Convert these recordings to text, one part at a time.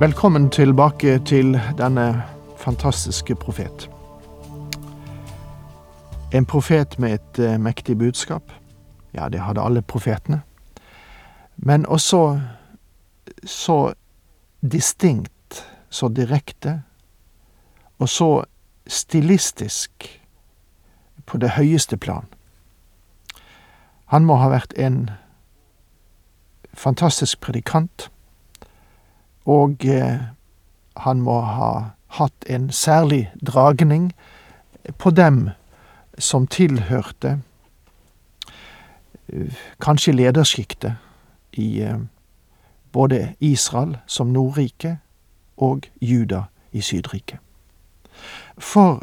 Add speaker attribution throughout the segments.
Speaker 1: Velkommen tilbake til denne fantastiske profet. En profet med et uh, mektig budskap. Ja, det hadde alle profetene. Men også så distinkt, så direkte, og så stilistisk på det høyeste plan. Han må ha vært en fantastisk predikant og eh, han må ha hatt en særlig dragning på dem som tilhørte eh, kanskje ledersjiktet i eh, både Israel som Nordrike og Juda i Sydriket. For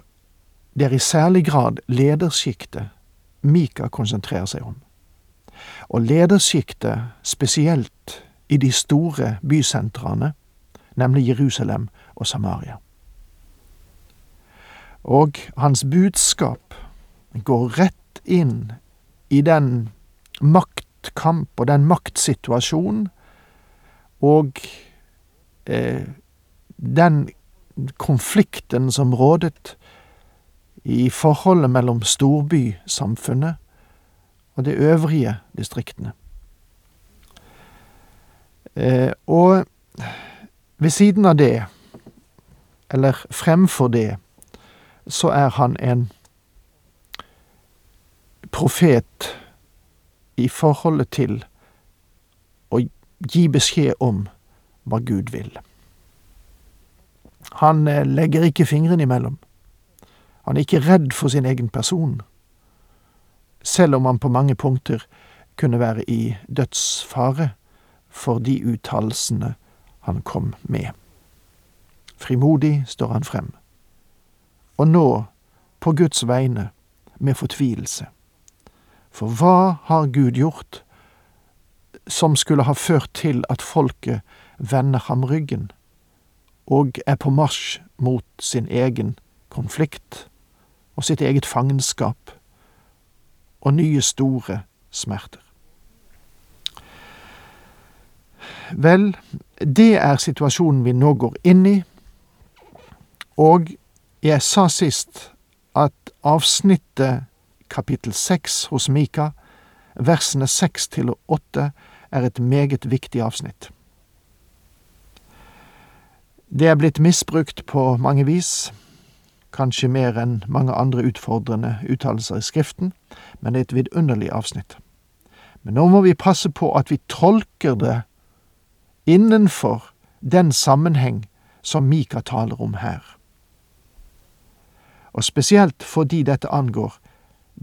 Speaker 1: det er i særlig grad ledersjiktet Mika konsentrerer seg om. Og ledersjiktet spesielt i de store bysentrene, nemlig Jerusalem og Samaria. Og hans budskap går rett inn i den maktkamp og den maktsituasjonen og eh, den konflikten som rådet i forholdet mellom storbysamfunnet og de øvrige distriktene. Eh, og ved siden av det, eller fremfor det, så er han en profet i forholdet til å gi beskjed om hva Gud vil. Han eh, legger ikke fingrene imellom. Han er ikke redd for sin egen person, selv om han på mange punkter kunne være i dødsfare for de uttalelsene han kom med. Frimodig står han frem, og nå, på Guds vegne, med fortvilelse. For hva har Gud gjort som skulle ha ført til at folket vender ham ryggen og er på marsj mot sin egen konflikt og sitt eget fangenskap og nye store smerter? Vel, det er situasjonen vi nå går inn i, og jeg sa sist at avsnittet kapittel seks hos Mika, versene seks til åtte, er et meget viktig avsnitt. Det er blitt misbrukt på mange vis, kanskje mer enn mange andre utfordrende uttalelser i Skriften, men det er et vidunderlig avsnitt. Men nå må vi passe på at vi tolker det innenfor den sammenheng som Mika taler om her. Og spesielt fordi dette angår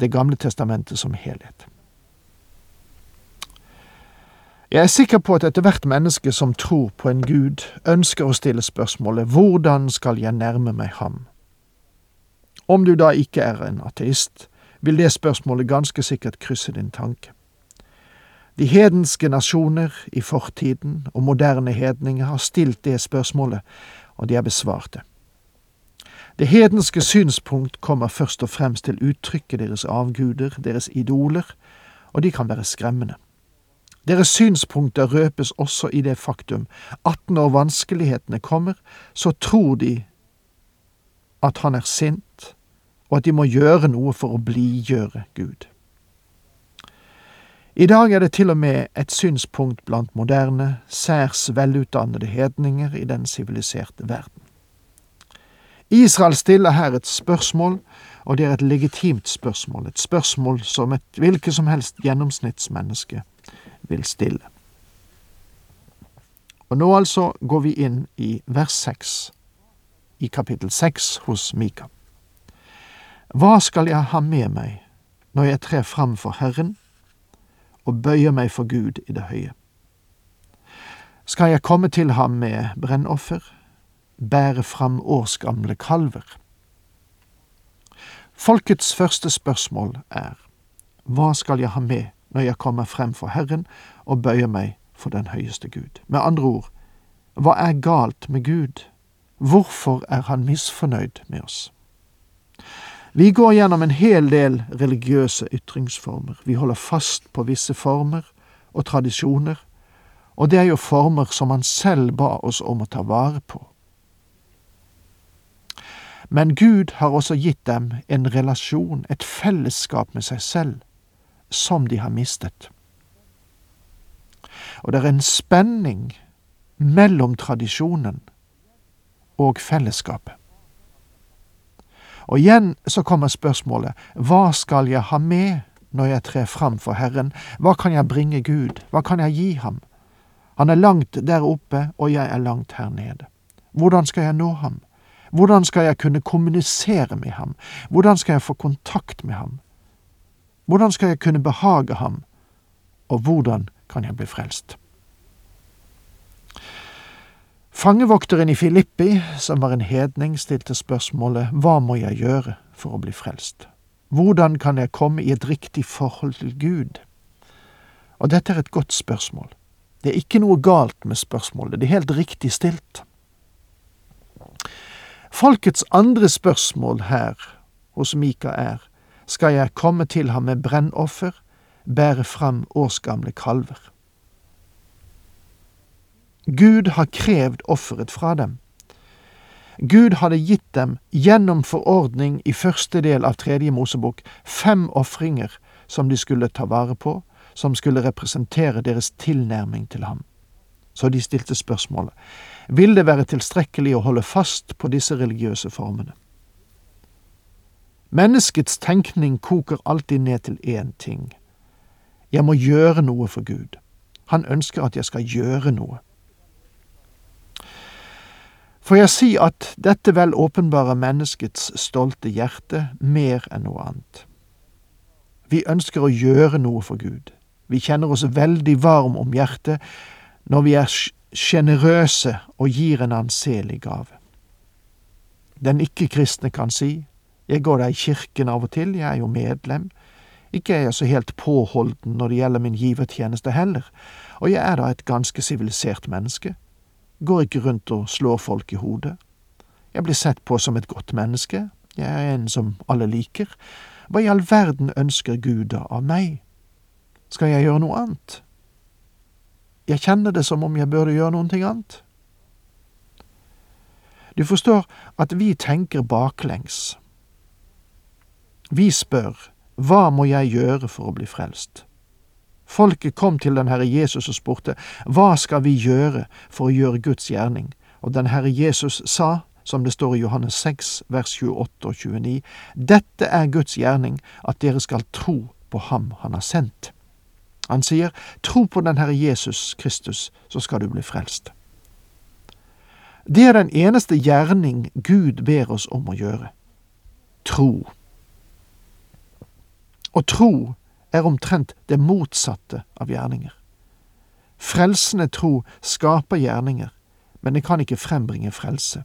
Speaker 1: Det gamle testamentet som helhet. Jeg er sikker på at ethvert menneske som tror på en Gud, ønsker å stille spørsmålet hvordan skal jeg nærme meg ham? Om du da ikke er en ateist, vil det spørsmålet ganske sikkert krysse din tanke. De hedenske nasjoner i fortiden og moderne hedninger har stilt det spørsmålet, og de har besvart det. Det hedenske synspunkt kommer først og fremst til uttrykket deres avguder, deres idoler, og de kan være skremmende. Deres synspunkter røpes også i det faktum at når vanskelighetene kommer, så tror de at han er sint, og at de må gjøre noe for å blidgjøre Gud. I dag er det til og med et synspunkt blant moderne, særs velutdannede hedninger i den siviliserte verden. Israel stiller her et spørsmål, og det er et legitimt spørsmål, et spørsmål som et hvilket som helst gjennomsnittsmenneske vil stille. Og nå altså går vi inn i vers seks, i kapittel seks hos Mika. Hva skal jeg ha med meg når jeg trer fram for Herren? Og bøyer meg for Gud i det høye. Skal jeg komme til ham med brennoffer, bære fram årsgamle kalver? Folkets første spørsmål er, hva skal jeg ha med når jeg kommer frem for Herren og bøyer meg for den høyeste Gud? Med andre ord, hva er galt med Gud? Hvorfor er han misfornøyd med oss? Vi går gjennom en hel del religiøse ytringsformer. Vi holder fast på visse former og tradisjoner, og det er jo former som han selv ba oss om å ta vare på. Men Gud har også gitt dem en relasjon, et fellesskap med seg selv, som de har mistet. Og det er en spenning mellom tradisjonen og fellesskapet. Og igjen så kommer spørsmålet hva skal jeg ha med når jeg trer fram for Herren, hva kan jeg bringe Gud, hva kan jeg gi ham? Han er langt der oppe, og jeg er langt her nede. Hvordan skal jeg nå ham? Hvordan skal jeg kunne kommunisere med ham? Hvordan skal jeg få kontakt med ham? Hvordan skal jeg kunne behage ham? Og hvordan kan jeg bli frelst? Fangevokteren i Filippi, som var en hedning, stilte spørsmålet Hva må jeg gjøre for å bli frelst? Hvordan kan jeg komme i et riktig forhold til Gud? Og dette er et godt spørsmål. Det er ikke noe galt med spørsmålet, det er helt riktig stilt. Folkets andre spørsmål her hos Mika er, skal jeg komme til ham med brennoffer, bære fram årsgamle kalver? Gud har krevd offeret fra dem. Gud hadde gitt dem gjennom forordning i første del av tredje Mosebok fem ofringer som de skulle ta vare på, som skulle representere deres tilnærming til ham. Så de stilte spørsmålet vil det være tilstrekkelig å holde fast på disse religiøse formene. Menneskets tenkning koker alltid ned til én ting. Jeg må gjøre noe for Gud. Han ønsker at jeg skal gjøre noe. Får jeg si at dette vel åpenbarer menneskets stolte hjerte mer enn noe annet. Vi ønsker å gjøre noe for Gud. Vi kjenner oss veldig varm om hjertet når vi er sjenerøse og gir en anselig gave. Den ikke-kristne kan si, jeg går da i kirken av og til, jeg er jo medlem, ikke er jeg så helt påholden når det gjelder min givertjeneste heller, og jeg er da et ganske sivilisert menneske går ikke rundt og slår folk i hodet. Jeg blir sett på som et godt menneske, jeg er en som alle liker. Hva i all verden ønsker Gud da av meg? Skal jeg gjøre noe annet? Jeg kjenner det som om jeg burde gjøre noe annet. Du forstår at vi tenker baklengs. Vi spør, hva må jeg gjøre for å bli frelst? Folket kom til den Herre Jesus og spurte, Hva skal vi gjøre for å gjøre Guds gjerning? Og den Herre Jesus sa, som det står i Johannes 6, vers 28 og 29, Dette er Guds gjerning, at dere skal tro på Ham Han har sendt. Han sier, Tro på den Herre Jesus Kristus, så skal du bli frelst. Det er den eneste gjerning Gud ber oss om å gjøre. Tro. Å tro er omtrent det motsatte av gjerninger. Frelsende tro skaper gjerninger, men det kan ikke frembringe frelse.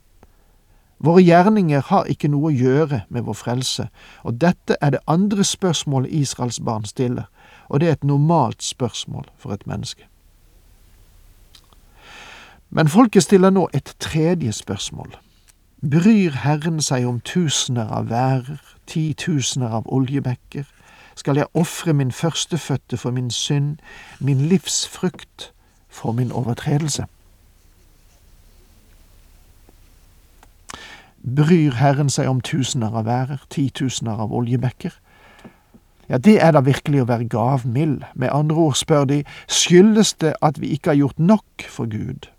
Speaker 1: Våre gjerninger har ikke noe å gjøre med vår frelse, og dette er det andre spørsmålet Israels barn stiller, og det er et normalt spørsmål for et menneske. Men folket stiller nå et tredje spørsmål. Bryr Herren seg om tusener av værer, titusener av oljebekker, skal jeg ofre min førstefødte for min synd, min livsfrukt for min overtredelse. Bryr Herren seg om tusener av værer, titusener av oljebekker? Ja, det er da virkelig å være gavmild. Med andre ord spør de, skyldes det at vi ikke har gjort nok for Gud?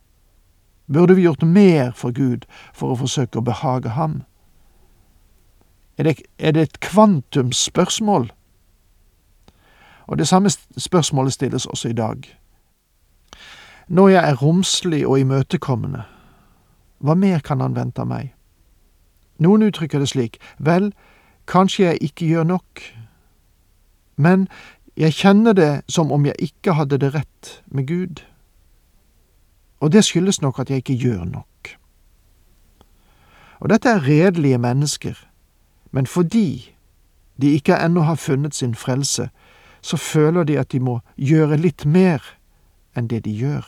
Speaker 1: Burde vi gjort mer for Gud for å forsøke å behage Ham? Er det, er det et kvantumsspørsmål? Og det samme spørsmålet stilles også i dag. Når jeg er romslig og imøtekommende, hva mer kan han vente av meg? Noen uttrykker det slik, vel, kanskje jeg ikke gjør nok, men jeg kjenner det som om jeg ikke hadde det rett med Gud. og det skyldes nok at jeg ikke gjør nok. Og dette er redelige mennesker, men fordi de ikke ennå har funnet sin frelse, så føler de at de må gjøre litt mer enn det de gjør.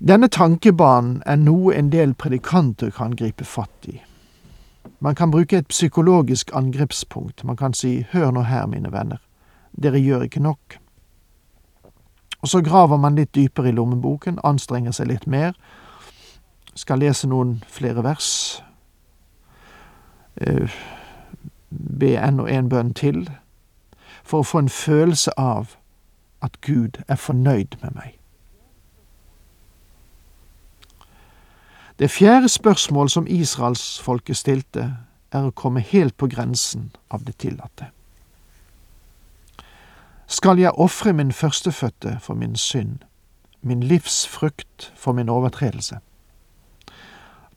Speaker 1: Denne tankebanen er noe en del predikanter kan gripe fatt i. Man kan bruke et psykologisk angrepspunkt. Man kan si hør nå her, mine venner, dere gjør ikke nok. Og så graver man litt dypere i lommeboken, anstrenger seg litt mer, skal lese noen flere vers, uh, be enda en bønn til, for å få en følelse av at Gud er fornøyd med meg. Det fjerde spørsmål som israelsfolket stilte, er å komme helt på grensen av det tillatte. Skal jeg ofre min førstefødte for min synd, min livs frukt for min overtredelse?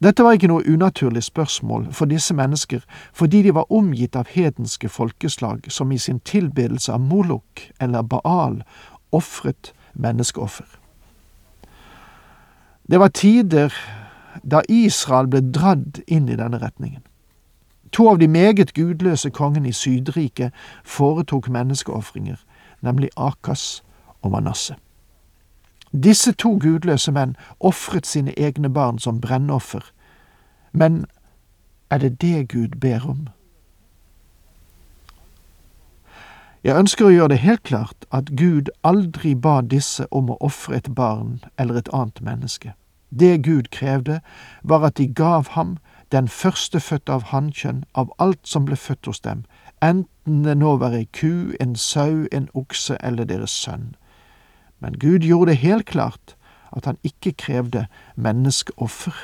Speaker 1: Dette var ikke noe unaturlig spørsmål for disse mennesker fordi de var omgitt av hedenske folkeslag som i sin tilbedelse av Molok eller Baal ofret menneskeoffer. Det var tider da Israel ble dradd inn i denne retningen. To av de meget gudløse kongene i Sydriket foretok menneskeofringer, nemlig Akas og Manasseh. Disse to gudløse menn ofret sine egne barn som brennoffer, men er det det Gud ber om? Jeg ønsker å gjøre det helt klart at Gud aldri ba disse om å ofre et barn eller et annet menneske. Det Gud krevde, var at de gav ham den førstefødte av hannkjønn av alt som ble født hos dem, enten det nå var ei ku, en sau, en okse eller deres sønn. Men Gud gjorde det helt klart at han ikke krevde menneskeoffer.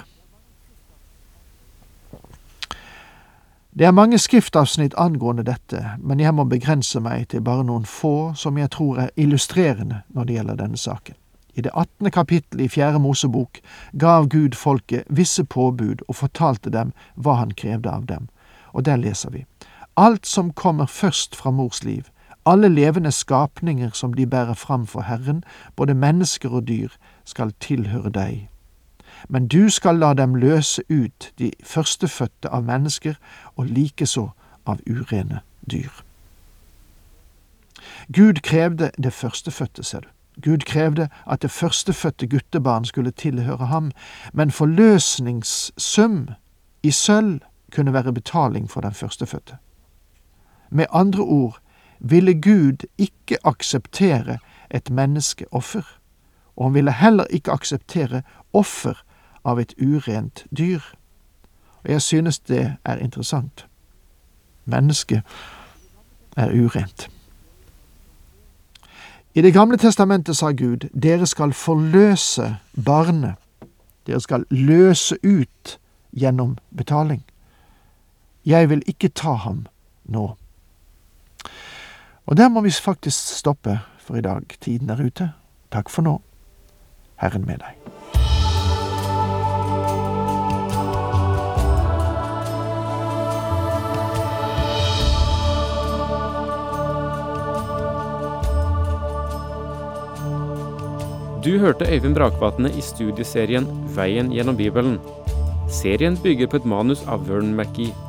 Speaker 1: Det er mange skriftavsnitt angående dette, men jeg må begrense meg til bare noen få som jeg tror er illustrerende når det gjelder denne saken. I det attende kapittelet i Fjerde Mosebok gav Gud folket visse påbud og fortalte dem hva han krevde av dem, og der leser vi. Alt som kommer først fra mors liv, alle levende skapninger som de bærer fram for Herren, både mennesker og dyr, skal tilhøre deg. Men du skal la dem løse ut de førstefødte av mennesker, og likeså av urene dyr. Gud krevde det førstefødte, ser du. Gud krevde at det førstefødte guttebarn skulle tilhøre ham, men forløsningssum i sølv kunne være betaling for den førstefødte. Med andre ord ville Gud ikke akseptere et menneskeoffer, og han ville heller ikke akseptere offer av et urent dyr. Og jeg synes det er interessant. Mennesket er urent. I Det gamle testamentet sa Gud, dere skal forløse barnet. Dere skal løse ut gjennom betaling. Jeg vil ikke ta ham nå. Og der må vi faktisk stoppe for i dag. Tiden er ute. Takk for nå. Herren med deg.
Speaker 2: Du hørte Øyvind Brakvatne i studieserien Veien gjennom Bibelen. Serien bygger på et manus av Vern McGee.